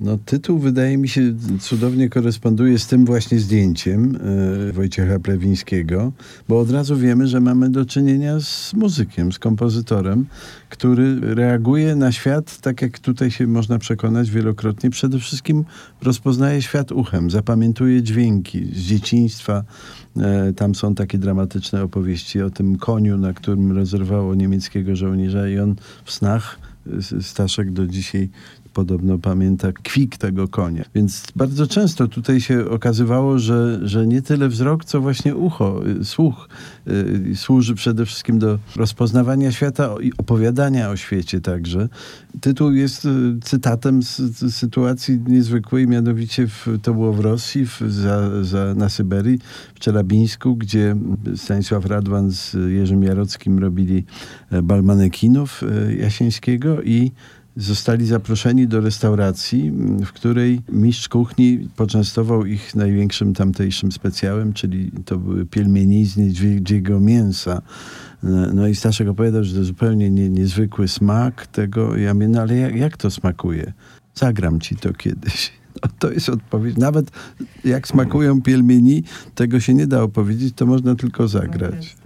No, tytuł wydaje mi się cudownie koresponduje z tym właśnie zdjęciem e, Wojciecha Plewińskiego, bo od razu wiemy, że mamy do czynienia z muzykiem, z kompozytorem, który reaguje na świat, tak jak tutaj się można przekonać wielokrotnie, przede wszystkim rozpoznaje świat uchem, zapamiętuje dźwięki z dzieciństwa. E, tam są takie dramatyczne opowieści o tym koniu, na którym rozerwało niemieckiego żołnierza i on w snach Staszek do dzisiaj podobno pamięta kwik tego konia. Więc bardzo często tutaj się okazywało, że, że nie tyle wzrok, co właśnie ucho, y, słuch y, służy przede wszystkim do rozpoznawania świata i opowiadania o świecie także. Tytuł jest y, cytatem z, z sytuacji niezwykłej, mianowicie w, to było w Rosji, w, za, za, na Syberii, w Czelabińsku, gdzie Stanisław Radwan z Jerzym Jarockim robili e, bal manekinów e, I zostali zaproszeni do restauracji, w której mistrz kuchni poczęstował ich największym tamtejszym specjałem, czyli to były pielmienizny niedźwiedziego mięsa. No i Staszek opowiadał, że to zupełnie nie, niezwykły smak tego. Ja mówię, no ale jak, jak to smakuje? Zagram ci to kiedyś. No, to jest odpowiedź. Nawet jak smakują pielmieni, tego się nie da opowiedzieć, to można tylko zagrać.